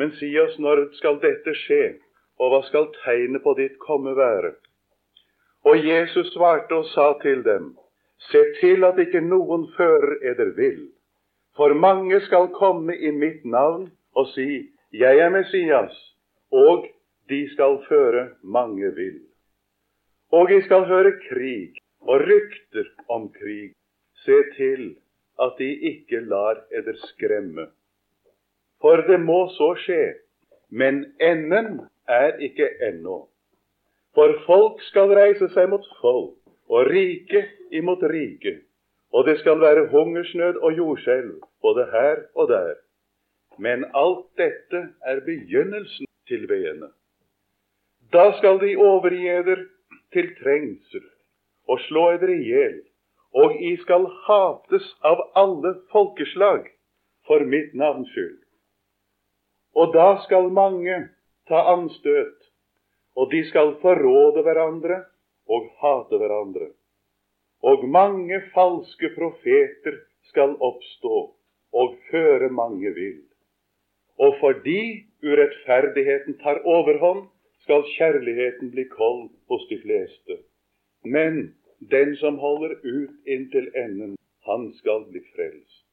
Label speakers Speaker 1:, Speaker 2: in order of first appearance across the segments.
Speaker 1: Men si oss, når skal dette skje, og hva skal tegnet på ditt komme være? Og Jesus svarte og sa til dem, Se til at ikke noen fører eder vill. For mange skal komme i mitt navn og si, Jeg er Messias, og de skal føre mange vill. Og de skal høre krig og rykter om krig. Se til at de ikke lar eder skremme. For det må så skje, men enden er ikke ennå. For folk skal reise seg mot folk, og rike imot rike. Og det skal være hungersnød og jordskjelv, både her og der. Men alt dette er begynnelsen til veene. Da skal de overgi eder til trengsel og slå eder i hjel, og I skal hates av alle folkeslag for mitt navns skyld. Og da skal mange ta anstøt og de skal forråde hverandre og hate hverandre. Og mange falske profeter skal oppstå og føre mange vill. Og fordi urettferdigheten tar overhånd, skal kjærligheten bli kold hos de fleste. Men den som holder ut inntil enden, han skal bli frelst.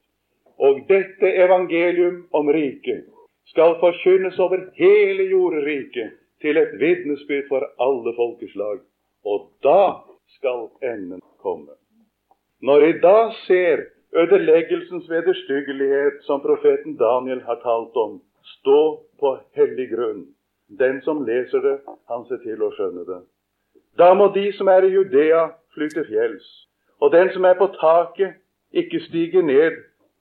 Speaker 1: Og dette evangelium om riket skal forkynnes over hele jorderiket til et vitnesbyrd for alle folkeslag. Og da skal enden komme. Når jeg da ser ødeleggelsens vederstyggelighet som profeten Daniel har talt om, stå på hellig grunn, den som leser det, han ser til å skjønne det. Da må de som er i Judea, fly til fjells, og den som er på taket, ikke stige ned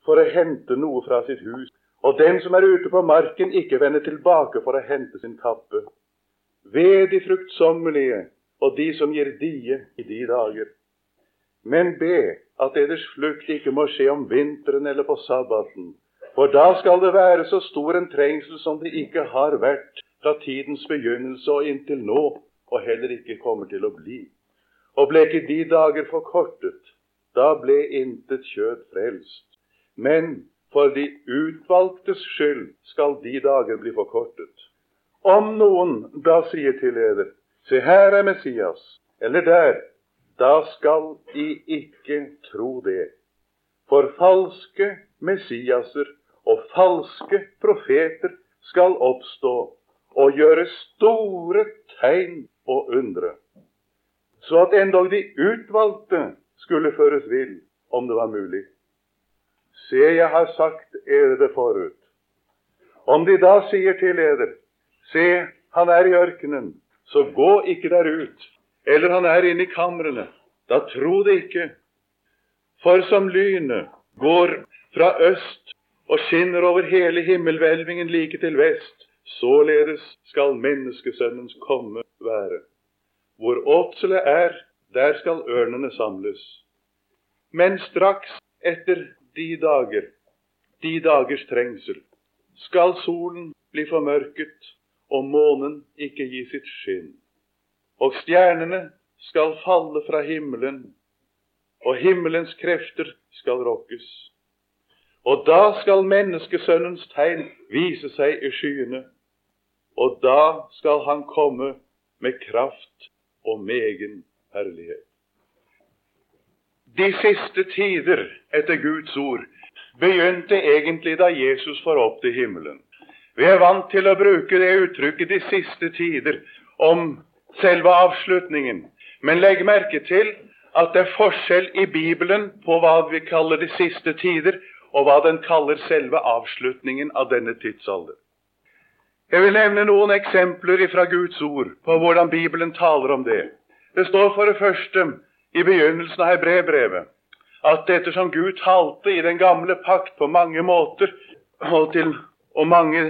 Speaker 1: for å hente noe fra sitt hus, og den som er ute på marken, ikke vender tilbake for å hente sin kappe. Ved de fruktsommelige og de som gir die i de dager. Men be at deres flukt ikke må skje om vinteren eller på sabbaten, for da skal det være så stor en trengsel som det ikke har vært fra tidens begynnelse og inntil nå, og heller ikke kommer til å bli. Og ble ikke de dager forkortet, da ble intet kjød frelst. Men for de utvalgtes skyld skal de dager bli forkortet. Om noen da sier til eder, se her er Messias, eller der, da skal de ikke tro det. For falske Messiaser og falske profeter skal oppstå og gjøre store tegn og undre, så at endog de utvalgte skulle føres vill, om det var mulig. Se, jeg har sagt eder det forut. Om de da sier til eder, Se, han er i ørkenen, så gå ikke der ut. Eller han er inne i kamrene. Da tro det ikke. For som lynet går fra øst og skinner over hele himmelhvelvingen like til vest, således skal menneskesønnens komme være. Hvor åtselet er, der skal ørnene samles. Men straks etter de dager, de dagers trengsel, skal solen bli formørket og månen ikke gi sitt skinn. Og stjernene skal falle fra himmelen, og himmelens krefter skal rokkes. Og da skal menneskesønnens tegn vise seg i skyene, og da skal han komme med kraft og megen herlighet. De siste tider etter Guds ord begynte egentlig da Jesus for opp til himmelen. Vi er vant til å bruke det uttrykket de siste tider om selve avslutningen. Men legg merke til at det er forskjell i Bibelen på hva vi kaller de siste tider, og hva den kaller selve avslutningen av denne tidsalder. Jeg vil nevne noen eksempler fra Guds ord på hvordan Bibelen taler om det. Det står for det første i begynnelsen av Hebrebrevet at ettersom Gud talte i den gamle pakt på mange måter og, til, og mange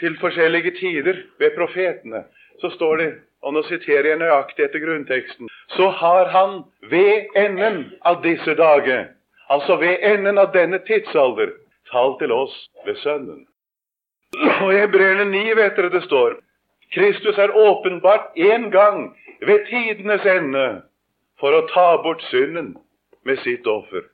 Speaker 1: til forskjellige tider ved profetene, så står det, og nå siterer jeg nøyaktig etter grunnteksten, så har han ved enden av disse dager, altså ved enden av denne tidsalder, talt til oss ved Sønnen. Og i Hebreerne 9 vet dere det står Kristus er åpenbart én gang ved tidenes ende for å ta bort synden med sitt offer.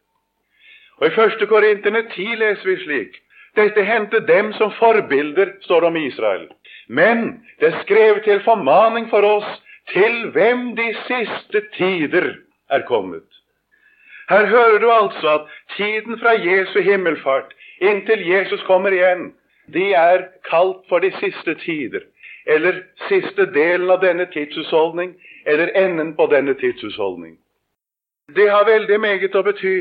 Speaker 1: Og I 1. Korinterne 10 leser vi slik Dette hendte dem som forbilder, står det om Israel. Men det er skrevet til formaning for oss til hvem de siste tider er kommet. Her hører du altså at tiden fra Jesu himmelfart inntil Jesus kommer igjen, de er kalt for de siste tider, eller siste delen av denne tidshusholdning, eller enden på denne tidshusholdning. Det har veldig meget å bety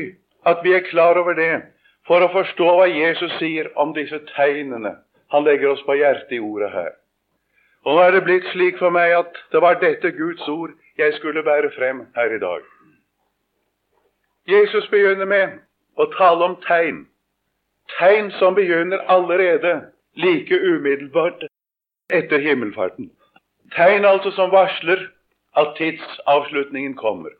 Speaker 1: at vi er klar over det, for å forstå hva Jesus sier om disse tegnene han legger oss på hjertet i ordet her. Og nå er det blitt slik for meg at det var dette Guds ord jeg skulle bære frem her i dag. Jesus begynner med å tale om tegn. Tegn som begynner allerede like umiddelbart etter himmelfarten. Tegn altså som varsler at tidsavslutningen kommer.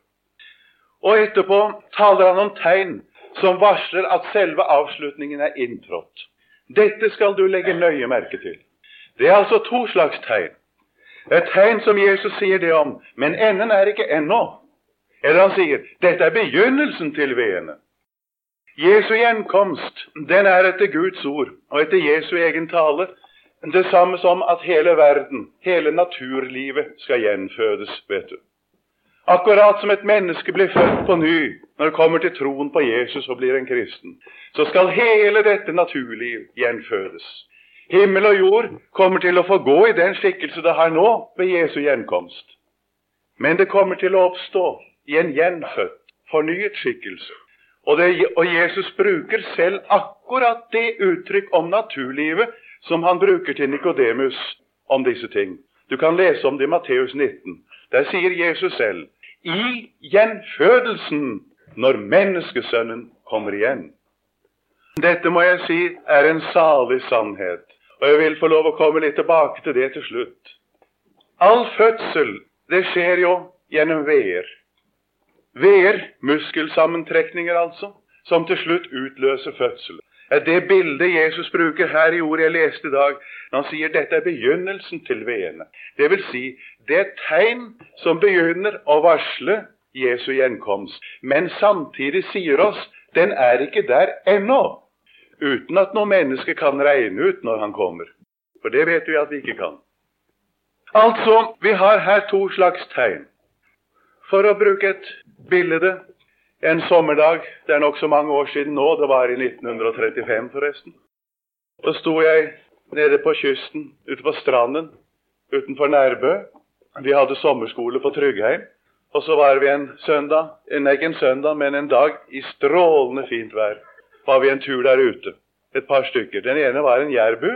Speaker 1: Og etterpå taler han om tegn som varsler at selve avslutningen er inntrådt. Dette skal du legge nøye merke til. Det er altså to slags tegn. Et tegn som Jesus sier det om, men enden er ikke ennå. Eller han sier dette er begynnelsen til veene. Jesu gjenkomst den er etter Guds ord og etter Jesu egen tale det samme som at hele verden, hele naturlivet, skal gjenfødes. vet du. Akkurat som et menneske blir født på ny når det kommer til troen på Jesus og blir en kristen, så skal hele dette naturliv gjenfødes. Himmel og jord kommer til å få gå i den skikkelse det har nå ved Jesu gjenkomst. Men det kommer til å oppstå i en gjenfødt, fornyet skikkelse. Og, det, og Jesus bruker selv akkurat det uttrykk om naturlivet som han bruker til Nikodemus om disse ting. Du kan lese om det i Matteus 19. Der sier Jesus selv i gjenfødelsen når menneskesønnen kommer igjen. Dette må jeg si er en salig sannhet, og jeg vil få lov å komme litt tilbake til det til slutt. All fødsel, det skjer jo gjennom veer. Veer, muskelsammentrekninger altså, som til slutt utløser fødsel. Det bildet Jesus bruker her i ordet jeg leste i dag, når han sier dette er begynnelsen til veene. Det vil si, det er tegn som begynner å varsle Jesu gjenkomst, men samtidig sier oss den er ikke der ennå, uten at noe menneske kan regne ut når han kommer. For det vet vi at vi ikke kan. Altså, vi har her to slags tegn. For å bruke et bilde en sommerdag Det er nokså mange år siden nå. Det var i 1935, forresten. så sto jeg nede på kysten, ute på stranden utenfor Nærbø. Vi hadde sommerskole på Tryggheim. Og så var vi en søndag, nei, ikke en søndag, men en dag i strålende fint vær. Var vi en tur der ute, et par stykker. Den ene var en jærbu,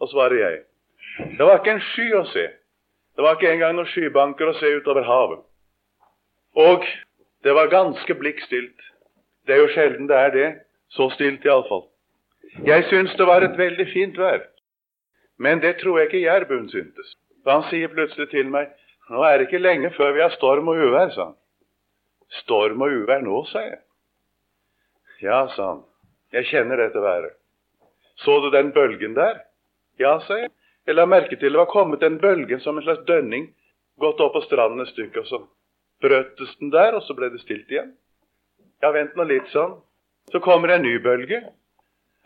Speaker 1: og så var det jeg. Det var ikke en sky å se. Det var ikke engang noen skybanker å se utover havet. Og det var ganske blikkstilt. Det er jo sjelden det er det. Så stilt iallfall. Jeg syns det var et veldig fint vær. Men det tror jeg ikke jærbuen syntes. Da han sier plutselig til meg nå er det ikke lenge før vi har storm og uvær, sa han. Storm og uvær nå, sa jeg. Ja, sa han. Jeg kjenner dette været. Så du den bølgen der? Ja, sa jeg. Jeg la merke til det var kommet en bølge som en slags dønning gått opp på stranden et stykke, og så brøttes den der, og så ble det stilt igjen. Ja, vent nå litt sånn. Så kommer en ny bølge.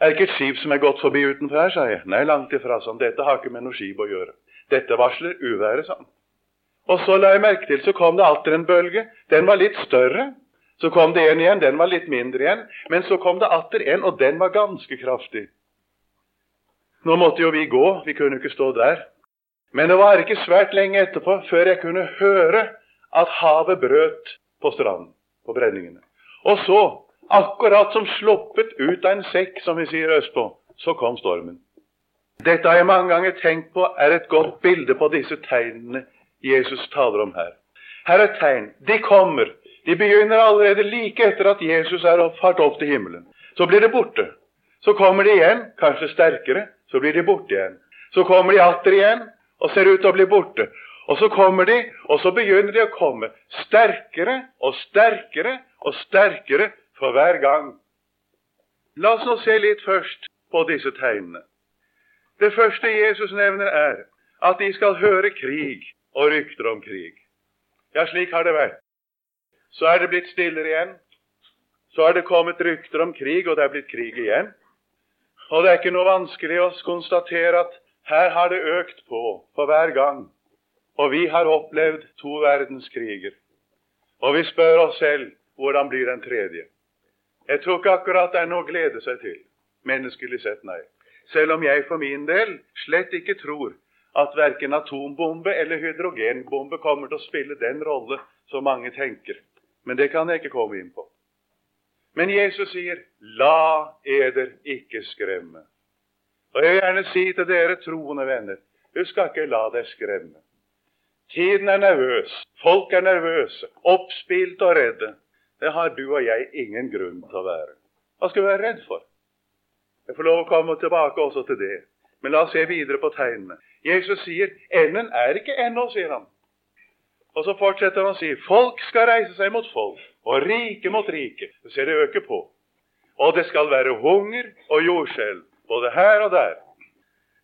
Speaker 1: Er det ikke et skip som er gått forbi utenfor her, sa jeg. Nei, langt ifra, sånn. Dette har ikke med noe skip å gjøre. Dette varsler uværet, han. Og så la jeg merke til, så kom det atter en bølge. Den var litt større. Så kom det en igjen, den var litt mindre igjen. Men så kom det atter en, og den var ganske kraftig. Nå måtte jo vi gå, vi kunne ikke stå der. Men det var ikke svært lenge etterpå før jeg kunne høre at havet brøt på stranden, på brenningene. Og så, akkurat som sluppet ut av en sekk, som vi sier østpå, så kom stormen. Dette har jeg mange ganger tenkt på er et godt bilde på disse tegnene Jesus taler om her. Her er tegn. De kommer. De begynner allerede like etter at Jesus er fart opp til himmelen. Så blir det borte. Så kommer de igjen, kanskje sterkere. Så blir de borte igjen. Så kommer de atter igjen og ser ut til å bli borte. Og så kommer de, og så begynner de å komme sterkere og sterkere og sterkere for hver gang. La oss nå se litt først på disse tegnene. Det første Jesus nevner, er at de skal høre krig og rykter om krig. Ja, slik har det vært. Så er det blitt stillere igjen. Så er det kommet rykter om krig, og det er blitt krig igjen. Og det er ikke noe vanskelig å konstatere at her har det økt på for hver gang. Og vi har opplevd to verdenskriger. Og vi spør oss selv hvordan blir den tredje? Jeg tror ikke akkurat det er noe å glede seg til, menneskelig sett, nei. Selv om jeg for min del slett ikke tror at verken atombombe eller hydrogenbombe kommer til å spille den rolle som mange tenker. Men det kan jeg ikke komme inn på. Men Jesus sier, 'La eder ikke skremme'. Og Jeg vil gjerne si til dere troende venner, du skal ikke la deg skremme. Tiden er nervøs, folk er nervøse, oppspilt og redde. Det har du og jeg ingen grunn til å være. Hva skal vi være redd for? Jeg får lov å komme tilbake også til det. Men la oss se videre på tegnene. Jesus sier 'enden er ikke ennå', sier han. Og så fortsetter han å si 'folk skal reise seg mot folk, og rike mot rike'. Du ser det øker på. Og det skal være hunger og jordskjelv, både her og der.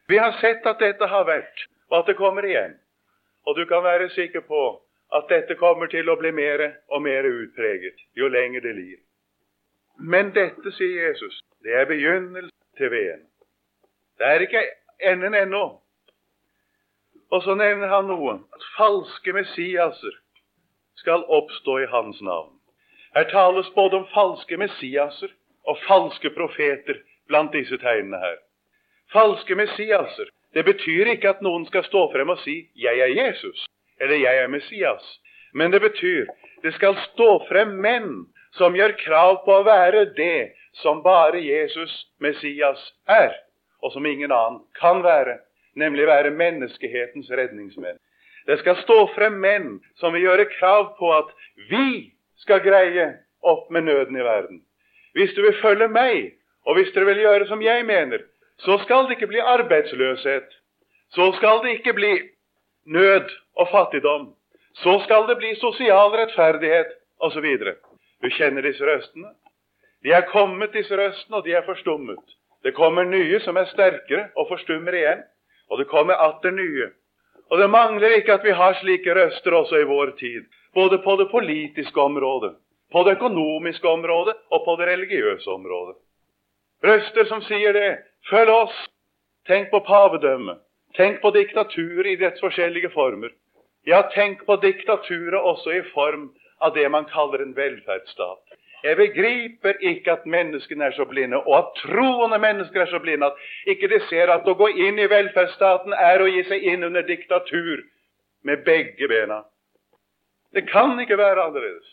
Speaker 1: Vi har sett at dette har vært, og at det kommer igjen. Og du kan være sikker på at dette kommer til å bli mer og mer utpreget jo lenger det lir. Men dette, sier Jesus, det er begynnelsen til veden. Det er ikke enden ennå. Og så nevner han noe at falske Messiaser skal oppstå i hans navn. Her tales både om falske Messiaser og falske profeter blant disse tegnene her. Falske Messiaser, det betyr ikke at noen skal stå frem og si 'Jeg er Jesus', eller 'Jeg er Messias'. Men det betyr det skal stå frem menn som gjør krav på å være det som bare Jesus, Messias, er og som ingen annen kan være, nemlig være menneskehetens redningsmenn. Det skal stå frem menn som vil gjøre krav på at vi skal greie opp med nøden i verden. Hvis du vil følge meg, og hvis dere vil gjøre som jeg mener, så skal det ikke bli arbeidsløshet. Så skal det ikke bli nød og fattigdom. Så skal det bli sosial rettferdighet osv. Du kjenner disse røstene. De er kommet, disse røstene, og de er forstummet. Det kommer nye som er sterkere og forstummer igjen. Og det kommer atter nye. Og det mangler ikke at vi har slike røster også i vår tid. Både på det politiske området, på det økonomiske området og på det religiøse området. Røster som sier det. Følg oss. Tenk på pavedømmet. Tenk på diktaturet i dets forskjellige former. Ja, tenk på diktaturet også i form av det man kaller en velferdsstat. Jeg begriper ikke at menneskene er så blinde, og at troende mennesker er så blinde, at ikke de ser at å gå inn i velferdsstaten er å gi seg inn under diktatur med begge bena. Det kan ikke være annerledes.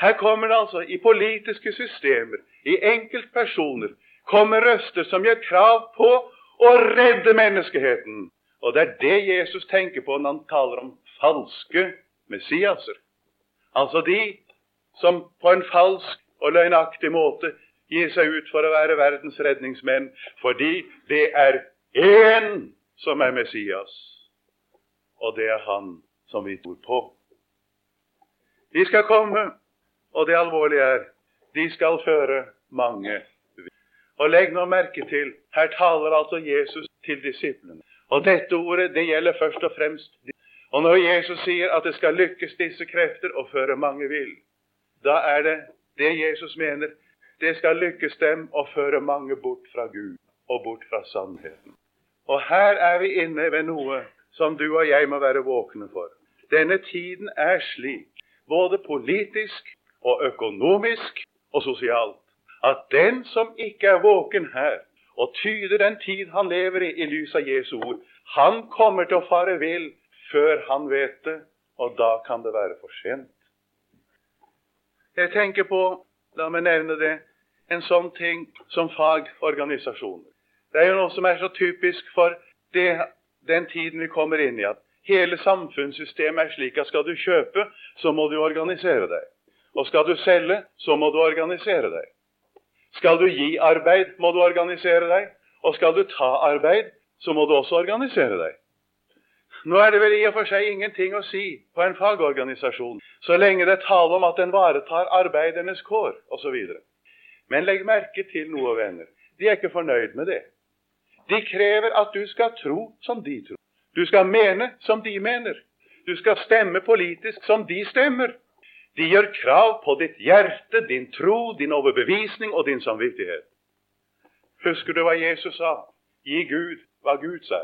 Speaker 1: Her kommer det altså i politiske systemer, i enkeltpersoner, kommer røster som gjør krav på å redde menneskeheten. Og det er det Jesus tenker på når han taler om falske Messiaser. Altså de som på en falsk og løgnaktig måte gir seg ut for å være verdens redningsmenn, fordi det er én som er Messias, og det er han som vi tror på. De skal komme, og det alvorlige er de skal føre mange Og legg nå merke til her taler altså Jesus til disiplene. Og dette ordet det gjelder først og fremst Og når Jesus sier at det skal lykkes disse krefter å føre mange vill, da er det det Jesus mener. Det skal lykkes dem å føre mange bort fra Gud og bort fra sannheten. Og her er vi inne ved noe som du og jeg må være våkne for. Denne tiden er slik, både politisk og økonomisk og sosialt, at den som ikke er våken her, og tyder den tid han lever i i lys av Jesu ord, han kommer til å fare vill før han vet det, og da kan det være for sent. Jeg tenker på, la meg nevne det, en sånn ting som fagorganisasjoner. Det er jo noe som er så typisk for det, den tiden vi kommer inn i, at hele samfunnssystemet er slik at skal du kjøpe, så må du organisere deg. Og skal du selge, så må du organisere deg. Skal du gi arbeid, må du organisere deg. Og skal du ta arbeid, så må du også organisere deg. Nå er det vel i og for seg ingenting å si på en fagorganisasjon så lenge det er tale om at den varetar arbeidernes kår osv. Men legg merke til noe, venner. De er ikke fornøyd med det. De krever at du skal tro som de tror. Du skal mene som de mener. Du skal stemme politisk som de stemmer. De gjør krav på ditt hjerte, din tro, din overbevisning og din samvittighet. Husker du hva Jesus sa? Gi Gud hva Gud sa,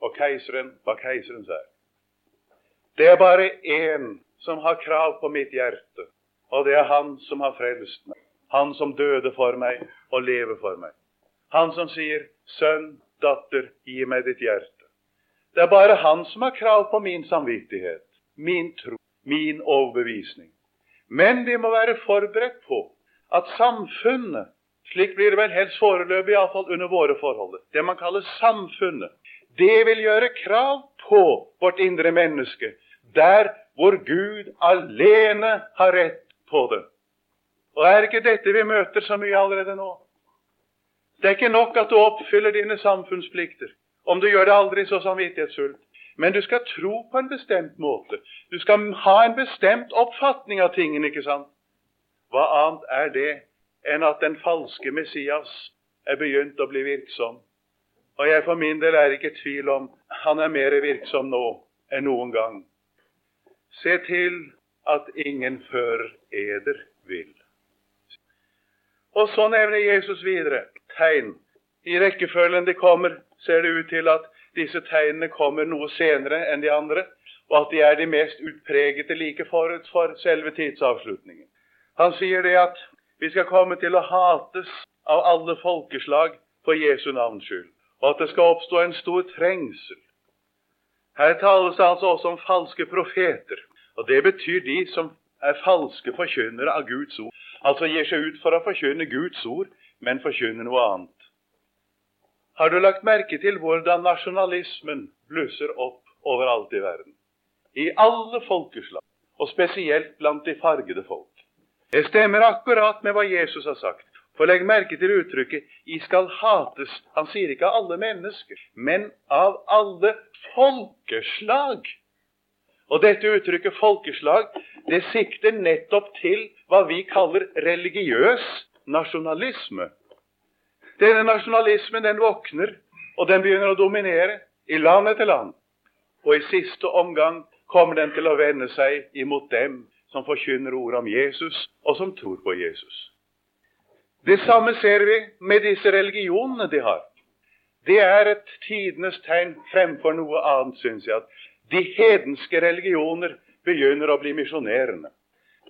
Speaker 1: og keiseren hva keiseren sa. Det er bare én som har krav på mitt hjerte, og det er Han som har frelst meg. Han som døde for meg og lever for meg. Han som sier, 'Sønn, datter, gi meg ditt hjerte'. Det er bare Han som har krav på min samvittighet, min tro, min overbevisning. Men vi må være forberedt på at samfunnet slik blir det vel helst foreløpig, iallfall under våre forhold. Det man kaller samfunnet. Det vil gjøre krav på vårt indre menneske, der hvor Gud alene har rett på det. Og er ikke dette vi møter så mye allerede nå? Det er ikke nok at du oppfyller dine samfunnsplikter, om du gjør det aldri så samvittighetsfullt. Men du skal tro på en bestemt måte. Du skal ha en bestemt oppfatning av tingene, ikke sant? Hva annet er det enn at den falske Messias er begynt å bli virksom? Og jeg for min del er ikke i tvil om han er mer virksom nå enn noen gang. Se til at ingen før eder vil. Og så nevner Jesus videre tegn. I rekkefølgen de kommer, ser det ut til at disse tegnene kommer noe senere enn de andre, og at de er de mest utpregede like forut for selve tidsavslutningen. Han sier det at vi skal komme til å hates av alle folkeslag for Jesu navns skyld, og at det skal oppstå en stor trengsel. Her tales det altså også om falske profeter, og det betyr de som er falske forkynnere av Guds ord. Altså gir seg ut for å forkynne Guds ord, men forkynner noe annet. Har du lagt merke til hvordan nasjonalismen blusser opp overalt i verden? I alle folkeslag, og spesielt blant de fargede folk. Det stemmer akkurat med hva Jesus har sagt. For legg merke til uttrykket 'I skal hates'. Han sier ikke av alle mennesker, men av alle folkeslag. Og dette uttrykket 'folkeslag' det sikter nettopp til hva vi kaller religiøs nasjonalisme. Denne nasjonalismen den våkner, og den begynner å dominere i land etter land. Og i siste omgang kommer den til å vende seg imot dem som forkynner ordet om Jesus, og som tror på Jesus. Det samme ser vi med disse religionene de har. Det er et tidenes tegn fremfor noe annet, syns jeg, at de hedenske religioner begynner å bli misjonerende.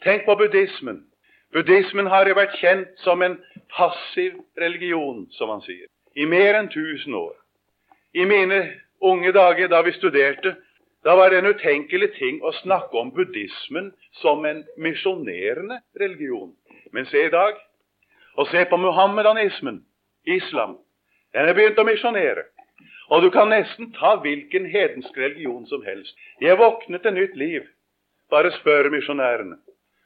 Speaker 1: Tenk på buddhismen. Buddhismen har jo vært kjent som en passiv religion, som man sier, i mer enn 1000 år. I mine unge dager, da vi studerte, da var det en utenkelig ting å snakke om buddhismen som en misjonerende religion. Men se i dag, og se på muhammedanismen, islam. Den er begynt å misjonere. Og du kan nesten ta hvilken hedensk religion som helst. De er våknet til nytt liv. Bare spør misjonærene.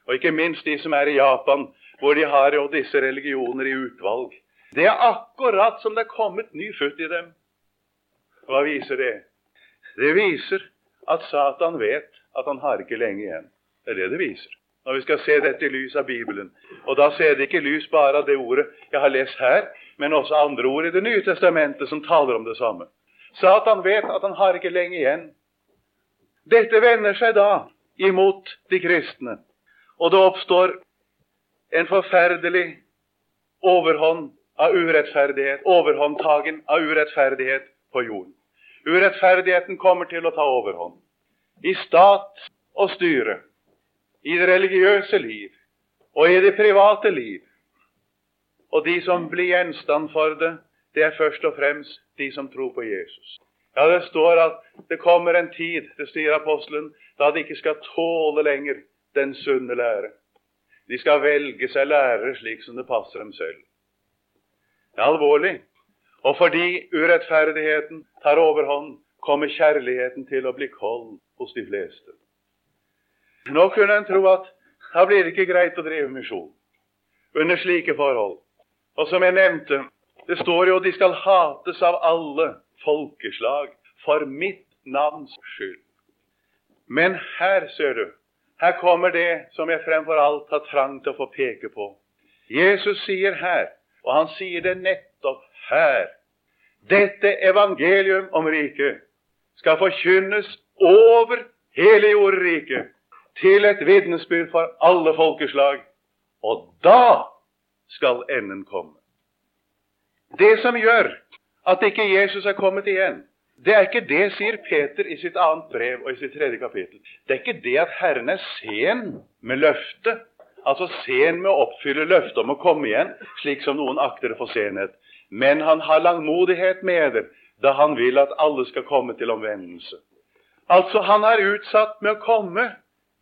Speaker 1: Og ikke minst de som er i Japan, hvor de har jo disse religioner i utvalg. Det er akkurat som det er kommet ny futt i dem. Hva viser det? Det viser at Satan vet at han har ikke lenge igjen. Det er det det viser. Når vi skal se dette i lys av Bibelen. Og da ser det ikke lys bare av det ordet jeg har lest her, men også andre ord i Det nye testamentet som taler om det samme. Satan vet at han har ikke lenge igjen. Dette vender seg da imot de kristne, og det oppstår en forferdelig overhånd av urettferdighet, overhåndtagen av urettferdighet på jorden. Urettferdigheten kommer til å ta overhånd. I stat og styre, i det religiøse liv og i det private liv. Og de som blir gjenstand for det, det er først og fremst de som tror på Jesus. Ja, Det står at det kommer en tid, det sier apostelen, da de ikke skal tåle lenger den sunne lære. De skal velge seg lærere slik som det passer dem selv. Det er alvorlig. Og fordi urettferdigheten tar overhånd, kommer kjærligheten til å bli kold hos de fleste. Nå kunne en tro at da blir det ikke greit å drive misjon under slike forhold. Og som jeg nevnte, det står jo at de skal hates av alle folkeslag for mitt navns skyld. Men her, ser du, her kommer det som jeg fremfor alt har trang til å få peke på. Jesus sier her, og han sier det nettopp her Dette evangelium om riket skal forkynnes over hele jordriket til et vitnesbyrd for alle folkeslag. Og da skal enden komme. Det som gjør at ikke Jesus er kommet igjen, det er ikke det, sier Peter i sitt annet brev og i sitt tredje kapittel. Det er ikke det at Herren er sen med løftet, altså sen med å oppfylle løftet om å komme igjen, slik som noen akter det for senhet. Men han har langmodighet med det, da han vil at alle skal komme til omvendelse. Altså, han er utsatt med å komme.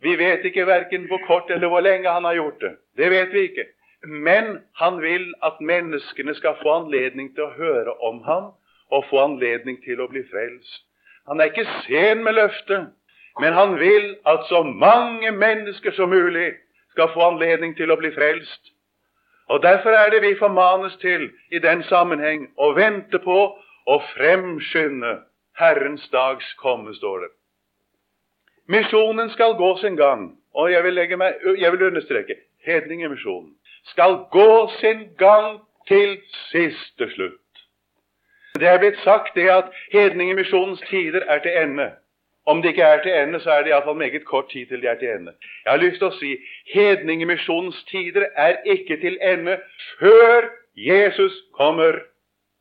Speaker 1: Vi vet ikke verken hvor kort eller hvor lenge han har gjort det. Det vet vi ikke. Men han vil at menneskene skal få anledning til å høre om ham og få anledning til å bli frelst. Han er ikke sen med løftet, men han vil at så mange mennesker som mulig skal få anledning til å bli frelst. Og Derfor er det vi formanes til i den sammenheng å vente på og fremskynde Herrens dags komme, står det. Misjonen skal gå sin gang, og jeg vil, meg, jeg vil understreke hedningemisjonen skal gå sin gang til siste slutt. Det er blitt sagt det at hedningemisjonens tider er til ende. Om de ikke er til ende, så er det iallfall meget kort tid til de er til ende. Jeg har lyst til å si hedningemisjonens tider er ikke til ende før Jesus kommer.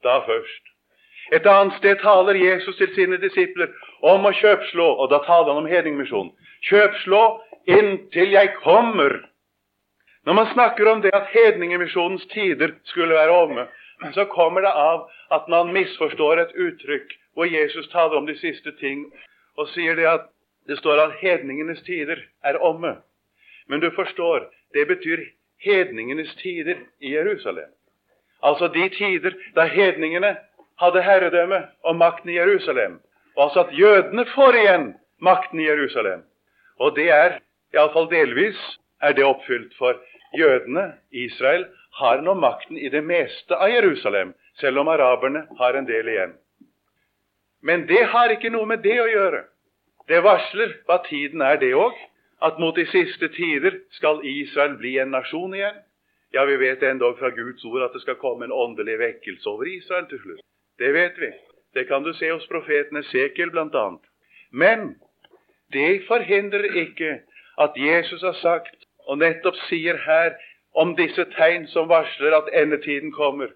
Speaker 1: Da først. Et annet sted taler Jesus til sine disipler om å kjøpslå, og da taler han om hedningemisjonen. Kjøpslå inntil jeg kommer. Når man snakker om det at hedningemisjonens tider skulle være omme, så kommer det av at man misforstår et uttrykk hvor Jesus taler om de siste ting og sier det at det står at hedningenes tider er omme. Men du forstår, det betyr hedningenes tider i Jerusalem. Altså de tider da hedningene hadde herredømme og makten i Jerusalem. Og altså at jødene får igjen makten i Jerusalem. Og det er, iallfall delvis, er det oppfylt. For jødene, Israel, har nå makten i det meste av Jerusalem, selv om araberne har en del igjen. Men det har ikke noe med det å gjøre. Det varsler hva tiden er, det òg, at mot de siste tider skal Israel bli en nasjon igjen. Ja, vi vet endog fra Guds ord at det skal komme en åndelig vekkelse over Israel til slutt. Det vet vi. Det kan du se hos profeten Esekiel bl.a. Men det forhindrer ikke at Jesus har sagt, og nettopp sier her, om disse tegn som varsler at endetiden kommer.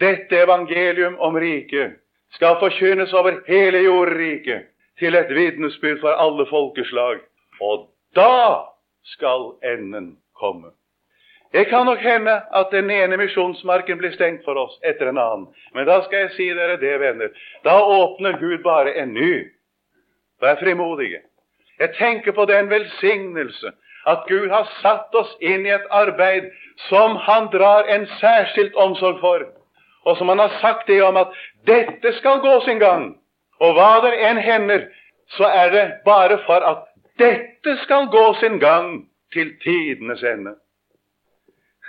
Speaker 1: Dette evangelium om riket skal forkynnes over hele jordriket til et vitnesbyrd for alle folkeslag. Og da skal enden komme. Det kan nok hende at den ene misjonsmarken blir stengt for oss etter en annen. Men da skal jeg si dere det, venner. Da åpner Gud bare en ny. Vær frimodige. Jeg tenker på den velsignelse at Gud har satt oss inn i et arbeid som Han drar en særskilt omsorg for, og som Han har sagt det om at dette skal gå sin gang. Og hva det enn hender, så er det bare for at dette skal gå sin gang til tidenes ende.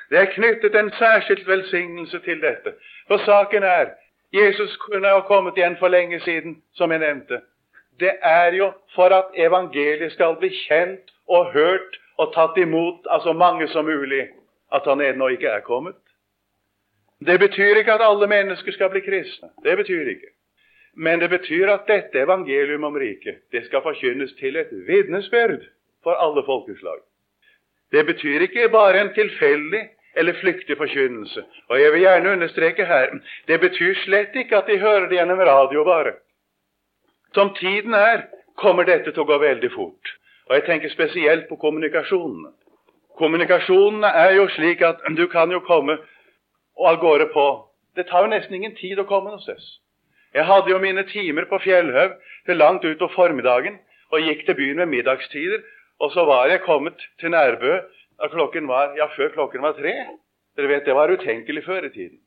Speaker 1: Det er knyttet en særskilt velsignelse til dette. For saken er Jesus kunne ha kommet igjen for lenge siden, som jeg nevnte. Det er jo for at evangeliet skal bli kjent og hørt og tatt imot av så mange som mulig, at han ennå ikke er kommet. Det betyr ikke at alle mennesker skal bli kristne. Det betyr ikke. Men det betyr at dette evangelium om riket det skal forkynnes til et vitnesbyrd for alle folkeslag. Det betyr ikke bare en tilfeldig eller flyktig forkynnelse. Og jeg vil gjerne understreke her det betyr slett ikke at de hører det gjennom radio bare. Som tiden er, kommer dette til å gå veldig fort. Og jeg tenker spesielt på kommunikasjonene. Kommunikasjonene er jo slik at du kan jo komme og av gårde på Det tar jo nesten ingen tid å komme noe sted. Jeg hadde jo mine timer på Fjellhaug til langt utover formiddagen og gikk til byen ved middagstider. Og så var jeg kommet til Nærbø da klokken var ja, før klokken var tre. Dere vet, Det var utenkelig før i tiden.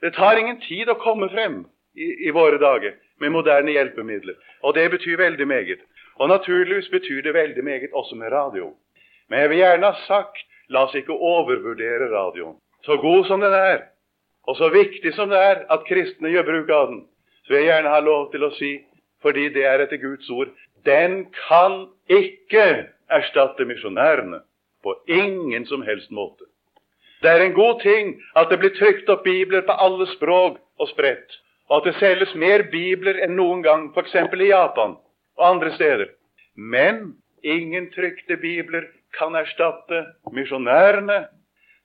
Speaker 1: Det tar ingen tid å komme frem i, i våre dager med moderne hjelpemidler. Og det betyr veldig meget. Og naturligvis betyr det veldig meget også med radio. Men jeg vil gjerne ha sagt la oss ikke overvurdere radioen. Så god som den er, og så viktig som det er at kristne gjør bruk av den, så vil jeg gjerne ha lov til å si, fordi det er etter Guds ord, den kan ikke erstatte misjonærene. På ingen som helst måte. Det er en god ting at det blir trykt opp bibler på alle språk og spredt, og at det selges mer bibler enn noen gang, f.eks. i Japan og andre steder. Men ingen trykte bibler kan erstatte misjonærene.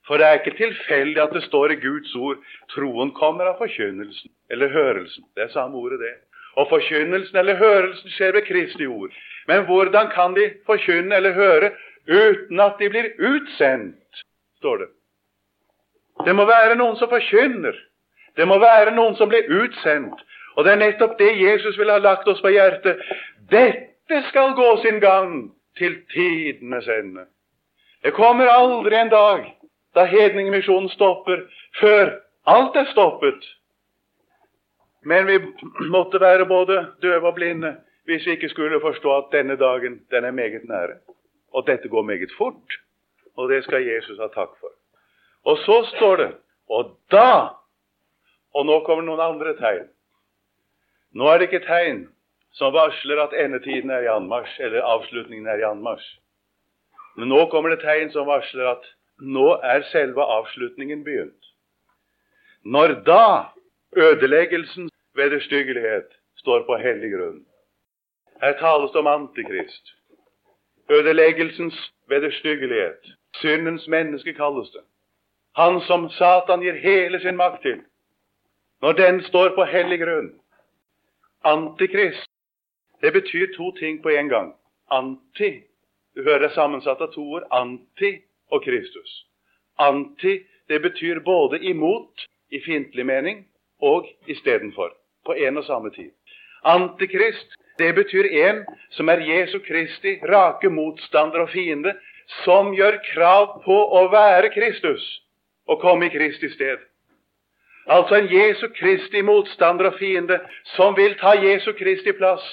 Speaker 1: For det er ikke tilfeldig at det står i Guds ord troen kommer av forkynnelsen eller hørelsen. Det er samme ordet, det. Og forkynnelsen eller hørelsen skjer ved Kristi ord. Men hvordan kan de forkynne eller høre uten at de blir utsendt, står det. Det må være noen som forkynner. Det må være noen som blir utsendt. Og det er nettopp det Jesus vil ha lagt oss på hjertet. Dette skal gå sin gang til tidenes ende. Det kommer aldri en dag da hedningmisjonen stopper, før alt er stoppet. Men vi måtte være både døve og blinde hvis vi ikke skulle forstå at denne dagen den er meget nære. Og dette går meget fort, og det skal Jesus ha takk for. Og så står det Og da Og nå kommer noen andre tegn. Nå er det ikke tegn som varsler at endetiden er i anmarsj, eller avslutningen er i anmarsj. Men nå kommer det tegn som varsler at nå er selve avslutningen begynt. Når da ødeleggelsens vederstyggelighet står på hellig grunn. Her tales det om Antikrist. Ødeleggelsens vederstyggelighet. Syndens menneske kalles det. Han som Satan gir hele sin makt til. Når den står på hellig grunn. Antikrist, det betyr to ting på en gang. Anti du hører det sammensatt av to ord. Anti og Kristus. Anti, det betyr både imot i fiendtlig mening og istedenfor. På en og samme tid. Antikrist, det betyr en som er Jesu Kristi rake motstander og fiende, som gjør krav på å være Kristus og komme i Kristi sted. Altså en Jesu Kristi motstander og fiende som vil ta Jesu Kristi plass.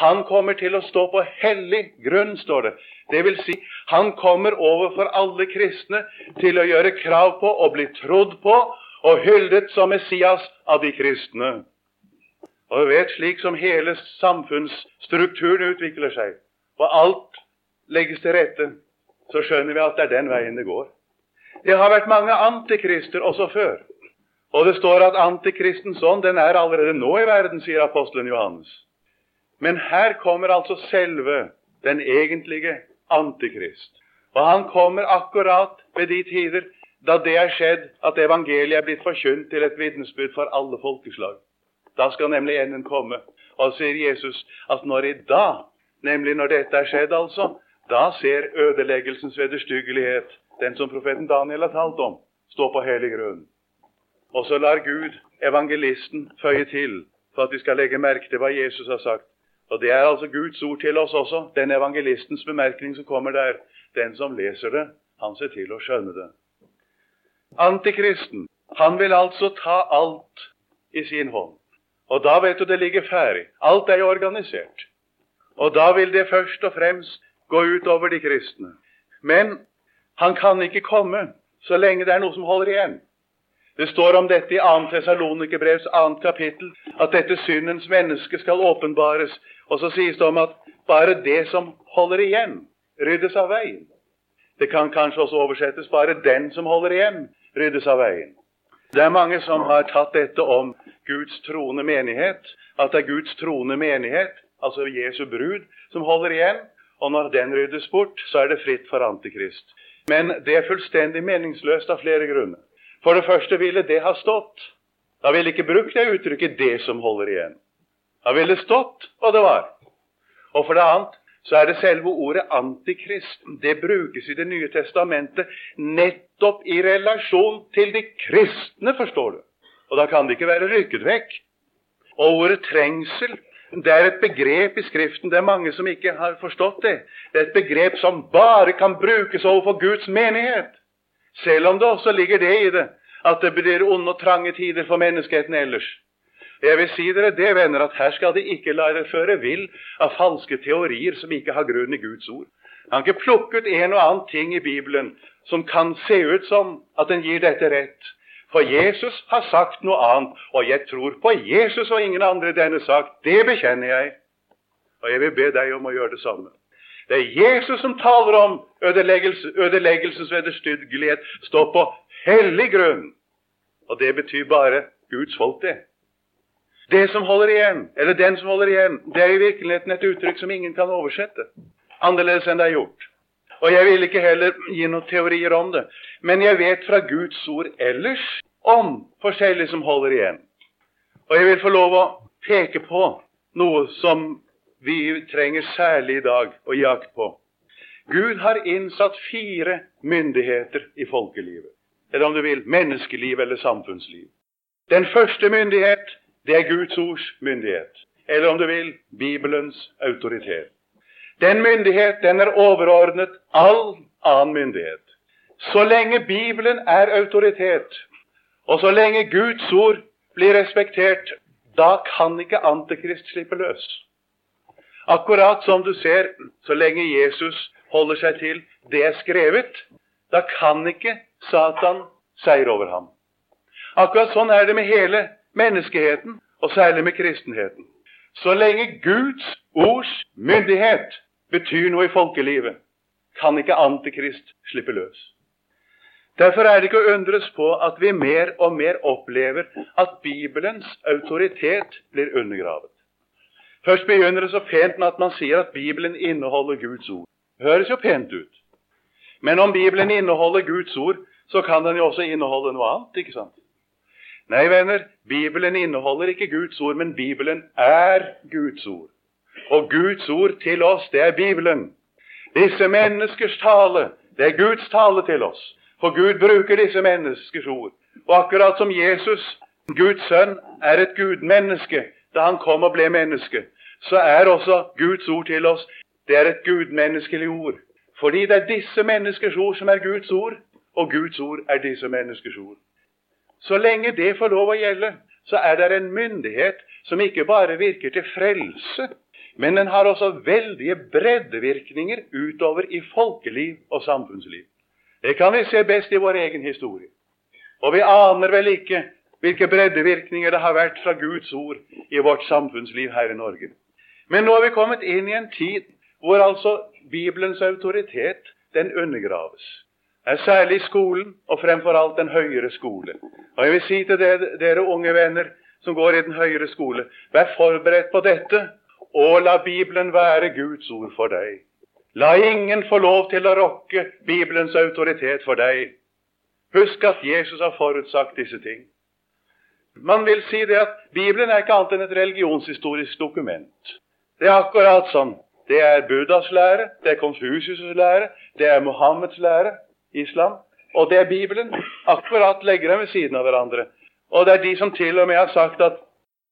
Speaker 1: Han kommer til å stå på hellig grunn, står det. Det vil si, han kommer overfor alle kristne til å gjøre krav på og bli trodd på og hyllet som Messias av de kristne. Og vi vet, slik som hele samfunnsstrukturen utvikler seg, og alt legges til rette, så skjønner vi at det er den veien det går. Det har vært mange antikrister også før. Og det står at antikristens ånd den er allerede nå i verden, sier apostelen Johannes. Men her kommer altså selve den egentlige antikrist. Og han kommer akkurat ved de tider da det er skjedd at evangeliet er blitt forkynt til et vitnesbyrd for alle folkeslag. Da skal nemlig enden komme. Og sier Jesus at når i dag, nemlig når dette er skjedd, altså, da ser ødeleggelsens vederstyggelighet, den som profeten Daniel har talt om, stå på hellig grunn. Og så lar Gud evangelisten føye til for at de skal legge merke til hva Jesus har sagt. Og Det er altså Guds ord til oss også, den evangelistens bemerkning som kommer der. Den som leser det, han ser til å skjønne det. Antikristen, han vil altså ta alt i sin hånd. Og da vet du det ligger ferdig. Alt er jo organisert. Og da vil det først og fremst gå ut over de kristne. Men han kan ikke komme så lenge det er noe som holder igjen. Det står om dette i 2. Tesalonikerbrevs 2. kapittel, at dette syndens menneske skal åpenbares. Og så sies det om at bare det som holder igjen, ryddes av veien. Det kan kanskje også oversettes bare den som holder igjen, ryddes av veien. Det er mange som har tatt dette om Guds troende menighet, at det er Guds troende menighet, altså Jesu brud, som holder igjen. Og når den ryddes bort, så er det fritt for Antikrist. Men det er fullstendig meningsløst av flere grunner. For det første ville det ha stått. Da ville ikke brukt det uttrykket 'det som holder igjen'. Da ville det stått hva det var. Og for det annet så er det selve ordet antikrist. Det brukes i Det nye testamentet nettopp i relasjon til de kristne, forstår du. Og da kan det ikke være rykket vekk. Og ordet trengsel det er et begrep i Skriften. Det er mange som ikke har forstått det. Det er et begrep som bare kan brukes overfor Guds menighet. Selv om det også ligger det i det at det blir onde og trange tider for menneskeheten ellers. Jeg vil si dere det, venner, at her skal de ikke la dere føre vill av falske teorier som ikke har grunn i Guds ord. Han kan plukke ut en og annen ting i Bibelen som kan se ut som at den gir dette rett. For Jesus har sagt noe annet, og jeg tror på Jesus og ingen andre i denne sak. Det bekjenner jeg. Og jeg vil be deg om å gjøre det samme. Det er Jesus som taler om ødeleggelse, ødeleggelsens vederstyggelighet. Stå på hellig grunn. Og det betyr bare Guds folk, det. Det som holder igjen, eller den som holder igjen, det er i virkeligheten et uttrykk som ingen kan oversette annerledes enn det er gjort. Og jeg vil ikke heller gi noen teorier om det. Men jeg vet fra Guds ord ellers om forskjellig som holder igjen. Og jeg vil få lov å peke på noe som vi trenger særlig i dag å jakte på. Gud har innsatt fire myndigheter i folkelivet. Eller om du vil menneskeliv eller samfunnsliv. Den første myndighet, det er Guds ords myndighet. Eller om du vil Bibelens autoritet. Den myndighet den er overordnet all annen myndighet. Så lenge Bibelen er autoritet, og så lenge Guds ord blir respektert, da kan ikke Antikrist slippe løs. Akkurat som du ser, så lenge Jesus holder seg til det er skrevet, da kan ikke Satan seire over ham. Akkurat sånn er det med hele menneskeheten, og særlig med kristenheten. Så lenge Guds ords myndighet betyr noe i folkelivet, kan ikke Antikrist slippe løs. Derfor er det ikke å undres på at vi mer og mer opplever at Bibelens autoritet blir undergravet. Først begynner det så pent med at man sier at Bibelen inneholder Guds ord. Det høres jo pent ut. Men om Bibelen inneholder Guds ord, så kan den jo også inneholde noe annet. ikke sant? Nei, venner, Bibelen inneholder ikke Guds ord, men Bibelen er Guds ord. Og Guds ord til oss, det er Bibelen. Disse menneskers tale, det er Guds tale til oss. For Gud bruker disse menneskers ord. Og akkurat som Jesus, Guds sønn, er et gudmenneske da han kom og ble menneske, så er også Guds ord til oss det er et gudmenneskelig ord. Fordi det er disse menneskers ord som er Guds ord, og Guds ord er disse menneskers ord. Så lenge det får lov å gjelde, så er det en myndighet som ikke bare virker til frelse, men den har også veldige breddevirkninger utover i folkeliv og samfunnsliv. Det kan vi se best i vår egen historie. Og vi aner vel ikke hvilke breddevirkninger det har vært fra Guds ord i vårt samfunnsliv her i Norge. Men nå er vi kommet inn i en tid hvor altså Bibelens autoritet den undergraves. Det er særlig skolen, og fremfor alt den høyere skole. Og Jeg vil si til dere, dere unge venner som går i den høyere skole, vær forberedt på dette og la Bibelen være Guds ord for deg. La ingen få lov til å rokke Bibelens autoritet for deg. Husk at Jesus har forutsagt disse ting. Man vil si det at Bibelen er ikke annet enn et religionshistorisk dokument. Det er akkurat sånn. Det er Buddhas lære, det er Konfusius' lære, det er Mohammeds lære, islam, og det er Bibelen. Akkurat legger dem ved siden av hverandre. Og det er de som til og med har sagt at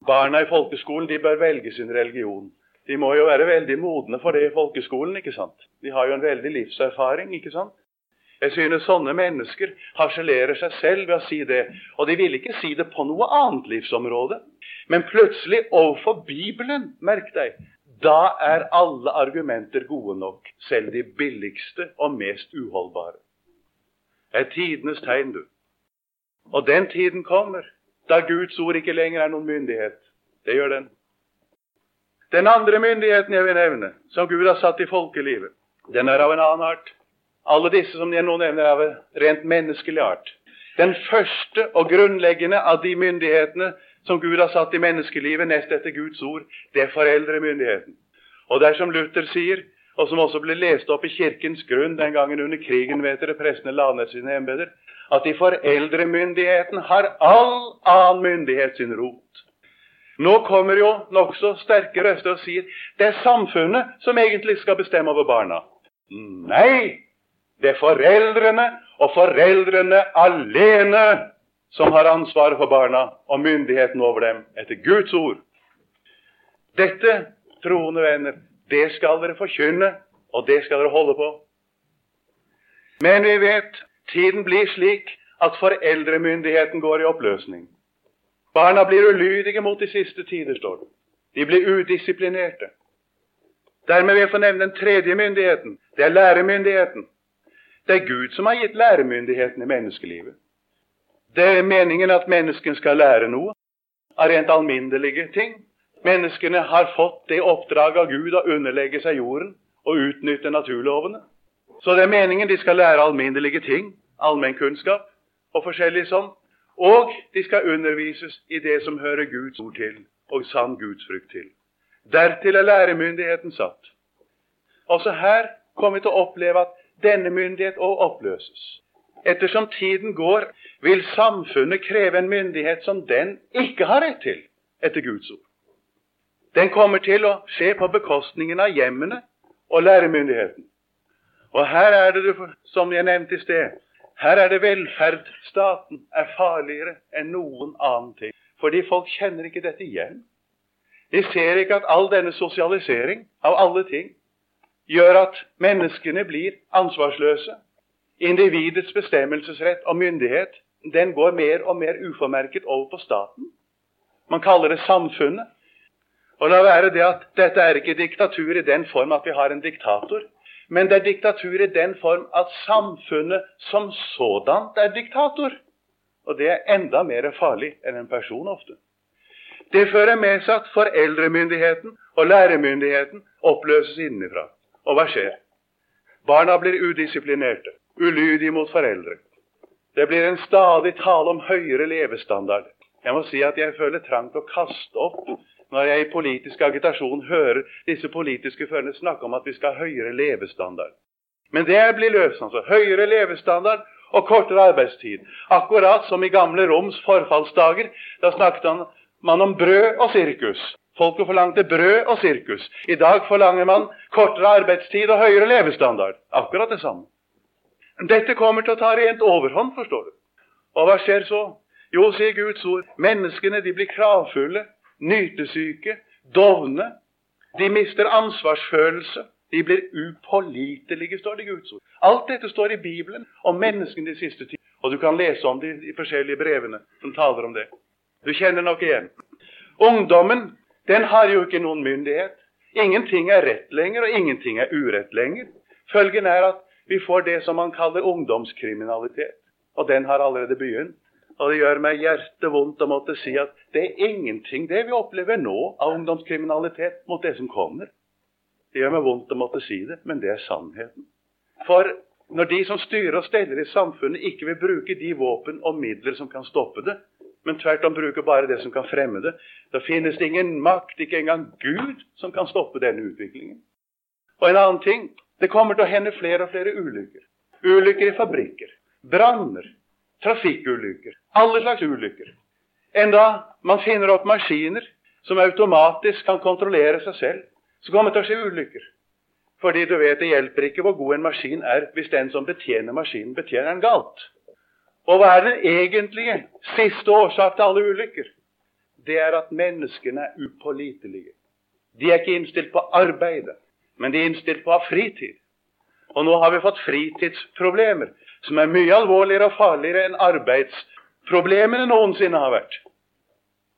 Speaker 1: Barna i folkeskolen de bør velge sin religion. De må jo være veldig modne for det i folkeskolen. ikke sant? De har jo en veldig livserfaring. ikke sant? Jeg synes sånne mennesker harselerer seg selv ved å si det. Og de vil ikke si det på noe annet livsområde. Men plutselig overfor Bibelen, merk deg, da er alle argumenter gode nok. Selv de billigste og mest uholdbare. Det er tidenes tegn, du. Og den tiden kommer da Guds ord ikke lenger er noen myndighet. Det gjør den. Den andre myndigheten jeg vil nevne, som Gud har satt i folkelivet, den er av en annen art. Alle disse som jeg nå nevner, er av rent menneskelig art. Den første og grunnleggende av de myndighetene som Gud har satt i menneskelivet, nest etter Guds ord, det er foreldremyndigheten. Og det er som Luther sier, og som også ble lest opp i Kirkens grunn den gangen under krigen, vet dere, prestene la ned sine embeter, at i foreldremyndigheten har all annen myndighet sin rot. Nå kommer jo nokså sterke røster og sier det er samfunnet som egentlig skal bestemme over barna. Nei, det er foreldrene og foreldrene alene som har ansvaret for barna og myndigheten over dem etter Guds ord. Dette, troende venner, det skal dere forkynne, og det skal dere holde på. Men vi vet Tiden blir slik at foreldremyndigheten går i oppløsning. Barna blir ulydige mot de siste tider, står det. De blir udisiplinerte. Dermed vil jeg få nevne den tredje myndigheten. Det er læremyndigheten. Det er Gud som har gitt læremyndigheten i menneskelivet. Det er meningen at menneskene skal lære noe av rent alminnelige ting. Menneskene har fått det oppdraget av Gud å underlegge seg jorden og utnytte naturlovene. Så det er meningen de skal lære alminnelige ting allmennkunnskap og forskjellig sånn. Og de skal undervises i det som hører Guds ord til, og sann Guds frukt til. Dertil er læremyndigheten satt. Også her kommer vi til å oppleve at denne myndighet òg oppløses. Ettersom tiden går, vil samfunnet kreve en myndighet som den ikke har rett til, etter Guds ord. Den kommer til å skje på bekostningen av hjemmene og læremyndigheten. Og her er det, som jeg nevnte i sted, her er det velferdsstaten er farligere enn noen annen ting. Fordi folk kjenner ikke dette igjen. De ser ikke at all denne sosialisering av alle ting gjør at menneskene blir ansvarsløse. Individets bestemmelsesrett og myndighet den går mer og mer uformerket over på staten. Man kaller det samfunnet. Og la være det at dette er ikke diktatur i den form at vi har en diktator, men det er diktatur i den form at samfunnet som sådant er diktator. Og det er enda mer farlig enn en person ofte. Det fører med seg at foreldremyndigheten og læremyndigheten oppløses innenfra. Og hva skjer? Barna blir udisiplinerte, ulydige mot foreldre. Det blir en stadig tale om høyere levestandard. Jeg må si at jeg føler trang til å kaste opp når jeg i politisk agitasjon hører disse politiske førerne snakke om at vi skal ha høyere levestandard. Men det blir løst. altså. Høyere levestandard og kortere arbeidstid. Akkurat som i gamle Roms forfallsdager. Da snakket man om brød og sirkus. Folket forlangte brød og sirkus. I dag forlanger man kortere arbeidstid og høyere levestandard. Akkurat det samme. Dette kommer til å ta rent overhånd, forstår du. Og hva skjer så? Jo, sier Guds ord, menneskene de blir kravfulle, nytesyke, dovne. De mister ansvarsfølelse. De blir upålitelige, står det i Guds ord. Alt dette står i Bibelen om menneskene de siste tider. Og du kan lese om det i forskjellige brevene som taler om det. Du kjenner nok igjen. Ungdommen den har jo ikke noen myndighet. Ingenting er rett lenger, og ingenting er urett lenger. Følgen er at vi får det som man kaller ungdomskriminalitet. Og den har allerede begynt. Og det gjør meg hjertet vondt å måtte si at det er ingenting det vi opplever nå av ungdomskriminalitet mot det som kommer. Det gjør meg vondt å måtte si det, men det er sannheten. For når de som styrer og steller i samfunnet, ikke vil bruke de våpen og midler som kan stoppe det, men tvert om bruker bare det som kan fremme det, da finnes det ingen makt, ikke engang Gud, som kan stoppe denne utviklingen. Og en annen ting det kommer til å hende flere og flere ulykker. Ulykker i fabrikker, branner, trafikkulykker, alle slags ulykker. Enda man finner opp maskiner som automatisk kan kontrollere seg selv, så kommer det til å skje ulykker. Fordi du vet, det hjelper ikke hvor god en maskin er hvis den som betjener maskinen, betjener den galt. Og hva er den egentlige siste årsak til alle ulykker? Det er at menneskene er upålitelige. De er ikke innstilt på arbeidet, men de er innstilt på å ha fritid. Og nå har vi fått fritidsproblemer som er mye alvorligere og farligere enn arbeidsproblemene noensinne har vært.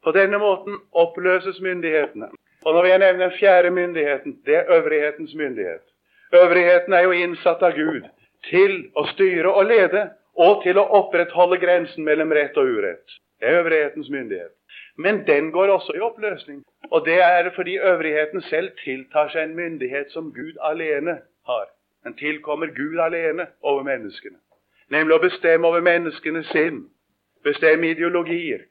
Speaker 1: På denne måten oppløses myndighetene. Og når jeg nevner den fjerde myndigheten, det er øvrighetens myndighet. Øvrigheten er jo innsatt av Gud til å styre og lede og til å opprettholde grensen mellom rett og urett. Det er øvrighetens myndighet. Men den går også i oppløsning. Og det er fordi øvrigheten selv tiltar seg en myndighet som Gud alene har. Den tilkommer Gud alene over menneskene nemlig å bestemme over menneskenes sinn, bestemme ideologier,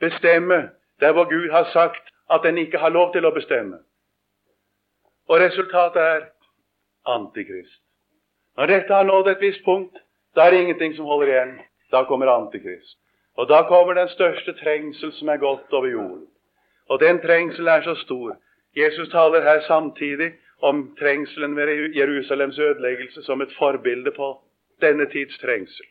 Speaker 1: bestemme der hvor Gud har sagt at en ikke har lov til å bestemme. Og resultatet er Antikrist. Når dette har nådd et visst punkt, da er det ingenting som holder igjen. Da kommer Antikrist. Og da kommer den største trengsel som er gått over jorden. Og den trengselen er så stor. Jesus taler her samtidig om trengselen ved Jerusalems ødeleggelse som et forbilde på denne tids trengsel.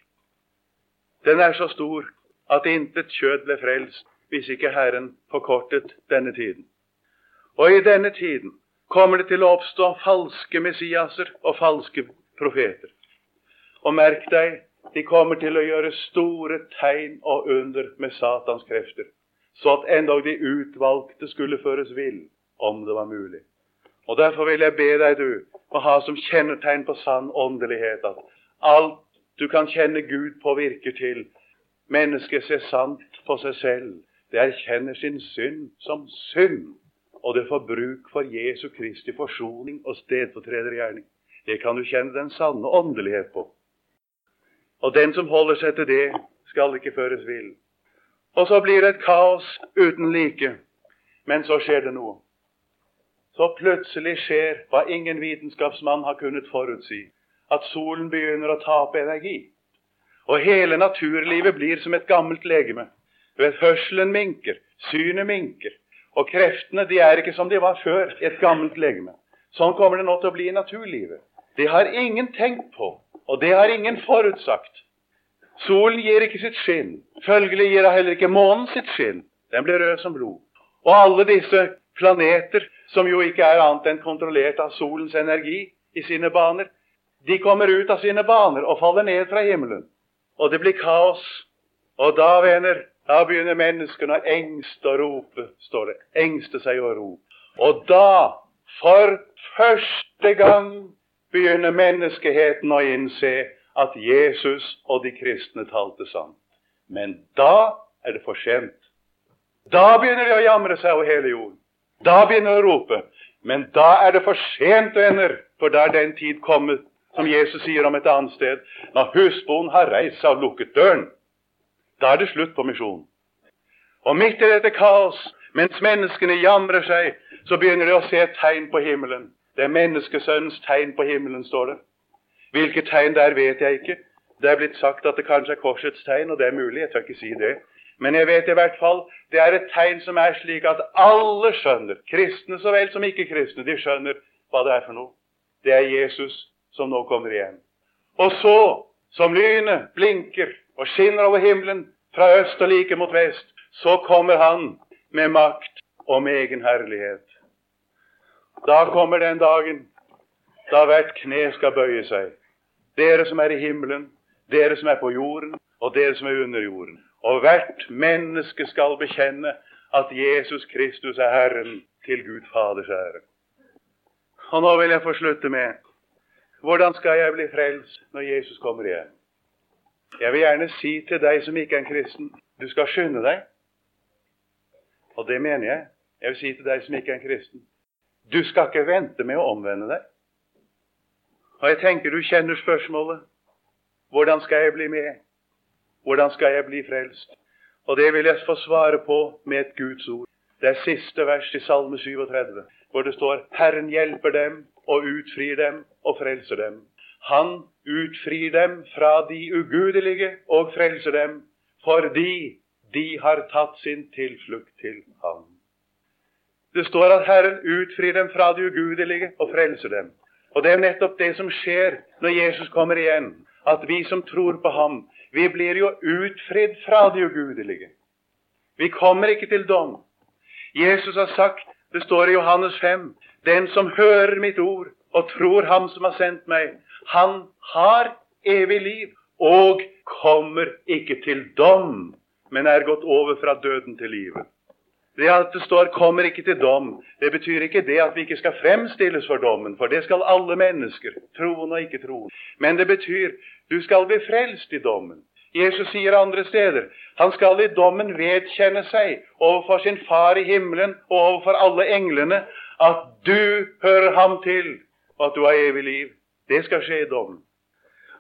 Speaker 1: Den er så stor at intet kjød ble frelst hvis ikke Herren forkortet denne tiden. Og i denne tiden kommer det til å oppstå falske Messiaser og falske profeter. Og merk deg, de kommer til å gjøre store tegn og under med Satans krefter, så at endog de utvalgte skulle føres vill, om det var mulig. Og Derfor vil jeg be deg, du, å ha som kjennetegn på sann åndelighet at Alt du kan kjenne Gud på, virker til. Mennesket ser sant på seg selv. Det erkjenner sin synd som synd. Og det får bruk for Jesu Kristi forsoning og stedfortredergjerning. Det kan du kjenne den sanne åndelighet på. Og den som holder seg til det, skal ikke føres vill. Og så blir det et kaos uten like. Men så skjer det noe. Så plutselig skjer hva ingen vitenskapsmann har kunnet forutsi at solen begynner å tape energi. Og hele naturlivet blir som et gammelt legeme. Du vet, Hørselen minker, synet minker. Og kreftene de er ikke som de var før et gammelt legeme. Sånn kommer det nå til å bli i naturlivet. Det har ingen tenkt på, og det har ingen forutsagt. Solen gir ikke sitt skinn. Følgelig gir heller ikke månen sitt skinn. Den blir rød som blod. Og alle disse planeter, som jo ikke er annet enn kontrollert av solens energi i sine baner, de kommer ut av sine baner og faller ned fra himmelen. Og det blir kaos. Og da, venner, da begynner menneskene å engste og rope, står det. Engste seg og rope. Og da, for første gang, begynner menneskeheten å innse at Jesus og de kristne talte sant. Men da er det for sent. Da begynner de å jamre seg over hele jorden. Da begynner de å rope. Men da er det for sent, venner, for da er den tid kommet, som Jesus sier om et annet sted, når husbonden har reist seg og lukket døren. Da er det slutt på misjonen. Og midt i dette kaos, mens menneskene jamrer seg, så begynner de å se et tegn på himmelen. Det er menneskesønnens tegn på himmelen, står det. Hvilket tegn der vet jeg ikke. Det er blitt sagt at det kanskje er korsets tegn, og det er mulig. Jeg tør ikke si det. Men jeg vet i hvert fall det er et tegn som er slik at alle skjønner, kristne så vel som ikke-kristne, de skjønner hva det er for noe. Det er Jesus som nå kommer igjen. Og så, som lynet blinker og skinner over himmelen fra øst og like mot vest, så kommer han med makt og med egen herlighet. Da kommer den dagen da hvert kne skal bøye seg. Dere som er i himmelen, dere som er på jorden, og dere som er under jorden. Og hvert menneske skal bekjenne at Jesus Kristus er Herren til Gud Faders ære. Og nå vil jeg få slutte med hvordan skal jeg bli frelst når Jesus kommer igjen? Jeg vil gjerne si til deg som ikke er en kristen, du skal skynde deg. Og det mener jeg. Jeg vil si til deg som ikke er en kristen, du skal ikke vente med å omvende deg. Og jeg tenker du kjenner spørsmålet. Hvordan skal jeg bli med? Hvordan skal jeg bli frelst? Og det vil jeg få svare på med et Guds ord. Det er siste vers i Salme 37, hvor det står Herren hjelper dem og utfrir dem og frelser dem. Han utfrir dem fra de ugudelige og frelser dem fordi de har tatt sin tilflukt til ham. Det står at Herren utfrir dem fra de ugudelige og frelser dem. Og det er nettopp det som skjer når Jesus kommer igjen. At vi som tror på ham, vi blir jo utfridd fra det ugudelige. Vi kommer ikke til dom. Jesus har sagt, det står i Johannes 5, den som hører mitt ord og tror Ham som har sendt meg, han har evig liv og kommer ikke til dom, men er gått over fra døden til livet. Det at det står 'kommer ikke til dom', det betyr ikke det at vi ikke skal fremstilles for dommen, for det skal alle mennesker, troende og ikke troende. Men det betyr du skal bli frelst i dommen. Jesus sier andre steder han skal i dommen vedkjenne seg overfor sin far i himmelen og overfor alle englene at du hører ham til, og at du har evig liv. Det skal skje i dommen.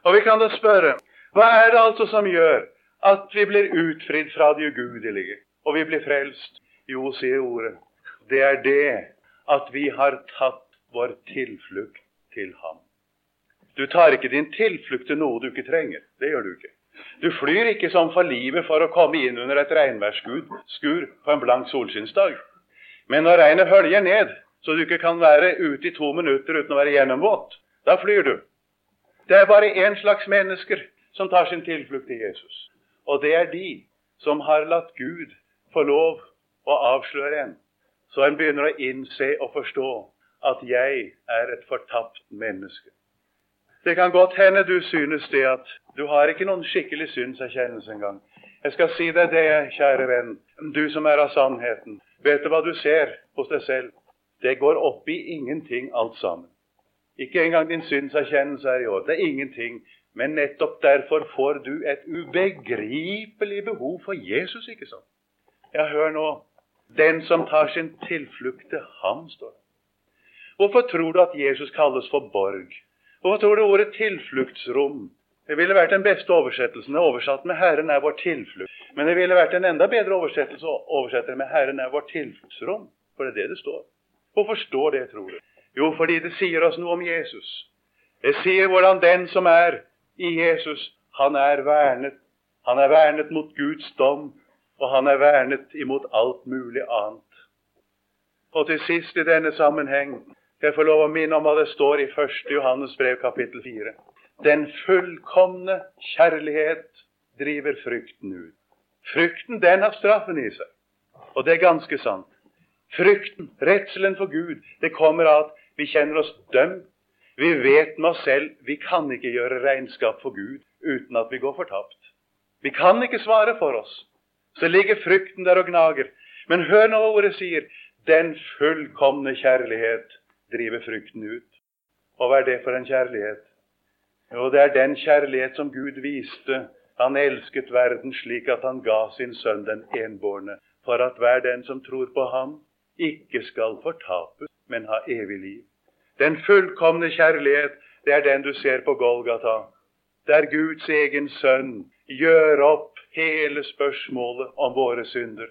Speaker 1: Og vi kan da spørre hva er det altså som gjør at vi blir utfridd fra de ugudelige, og vi blir frelst? Jo, sier ordet, det er det at vi har tatt vår tilflukt til ham. Du tar ikke din tilflukt til noe du ikke trenger. Det gjør du ikke. Du flyr ikke som for livet for å komme inn under et regnværsskur på en blank solskinnsdag. Men når regnet høljer ned, så du ikke kan være ute i to minutter uten å være gjennomvåt, da flyr du. Det er bare én slags mennesker som tar sin tilflukt til Jesus. Og det er de som har latt Gud få lov å avsløre en, så en begynner å innse og forstå at jeg er et fortapt menneske. Det kan godt hende du synes det at du har ikke noen skikkelig synserkjennelse engang. Jeg skal si deg det, kjære venn, du som er av sannheten. Vet du hva du ser hos deg selv? Det går opp i ingenting alt sammen. Ikke engang din synserkjennelse er i år. Det er ingenting. Men nettopp derfor får du et ubegripelig behov for Jesus, ikke sant? Ja, hør nå. Den som tar sin tilflukt til ham, står det. Hvorfor tror du at Jesus kalles for borg? Hvorfor tror du ordet 'tilfluktsrom'? Det ville vært den beste oversettelsen. Oversatt med 'Herren er vår tilflukt'. Men det ville vært en enda bedre oversettelse å oversette med 'Herren er vår tilfluktsrom'. For det er det det står. Hvorfor står det, tror du? Jo, fordi det sier oss noe om Jesus. Det sier hvordan den som er i Jesus, han er vernet. Han er vernet mot Guds dom, og han er vernet imot alt mulig annet. Og til sist i denne sammenheng jeg få lov å minne om hva det står i 1. Johannes brev kapittel 4. Den fullkomne kjærlighet driver frykten ut. Frykten, den har straffen i seg. Og det er ganske sant. Frykten, redselen for Gud, det kommer av at vi kjenner oss dømt. Vi vet med oss selv vi kan ikke gjøre regnskap for Gud uten at vi går fortapt. Vi kan ikke svare for oss. Så ligger frykten der og gnager. Men hør nå hva ordet sier. Den fullkomne kjærlighet driver frykten ut. Og hva er det for en kjærlighet? Jo, det er den kjærlighet som Gud viste. Han elsket verden slik at han ga sin sønn den enbårne, for at hver den som tror på ham, ikke skal fortapes, men ha evig liv. Den fullkomne kjærlighet, det er den du ser på Golgata, Det er Guds egen sønn gjør opp hele spørsmålet om våre synder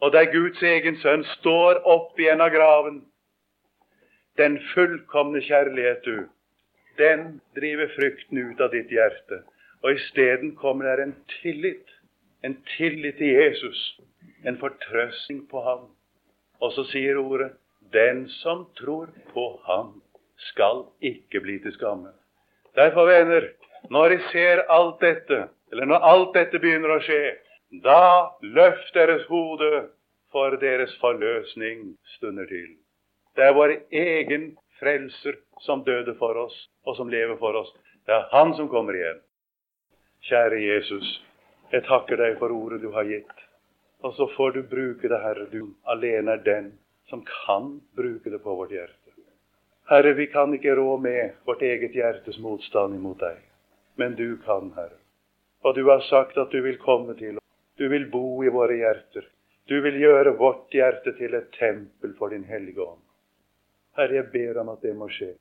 Speaker 1: og der Guds egen sønn står opp igjen av graven. Den fullkomne kjærlighet, du, den driver frykten ut av ditt hjerte. Og isteden kommer der en tillit. En tillit til Jesus. En fortrøstning på ham. Og så sier ordet den som tror på ham, skal ikke bli til skamme. Derfor, venner, når jeg ser alt dette, eller når alt dette begynner å skje, da løft deres hode, for deres forløsning stunder til. Det er vår egen frelser som døde for oss, og som lever for oss. Det er Han som kommer igjen. Kjære Jesus, jeg takker deg for ordet du har gitt. Og så får du bruke det, Herre. Du alene er den som kan bruke det på vårt hjerte. Herre, vi kan ikke rå med vårt eget hjertes motstand imot deg. Men du kan, Herre. Og du har sagt at du vil komme til oss. Du vil bo i våre hjerter. Du vil gjøre vårt hjerte til et tempel for din hellige ånd. Herre, jeg ber om at det må skje.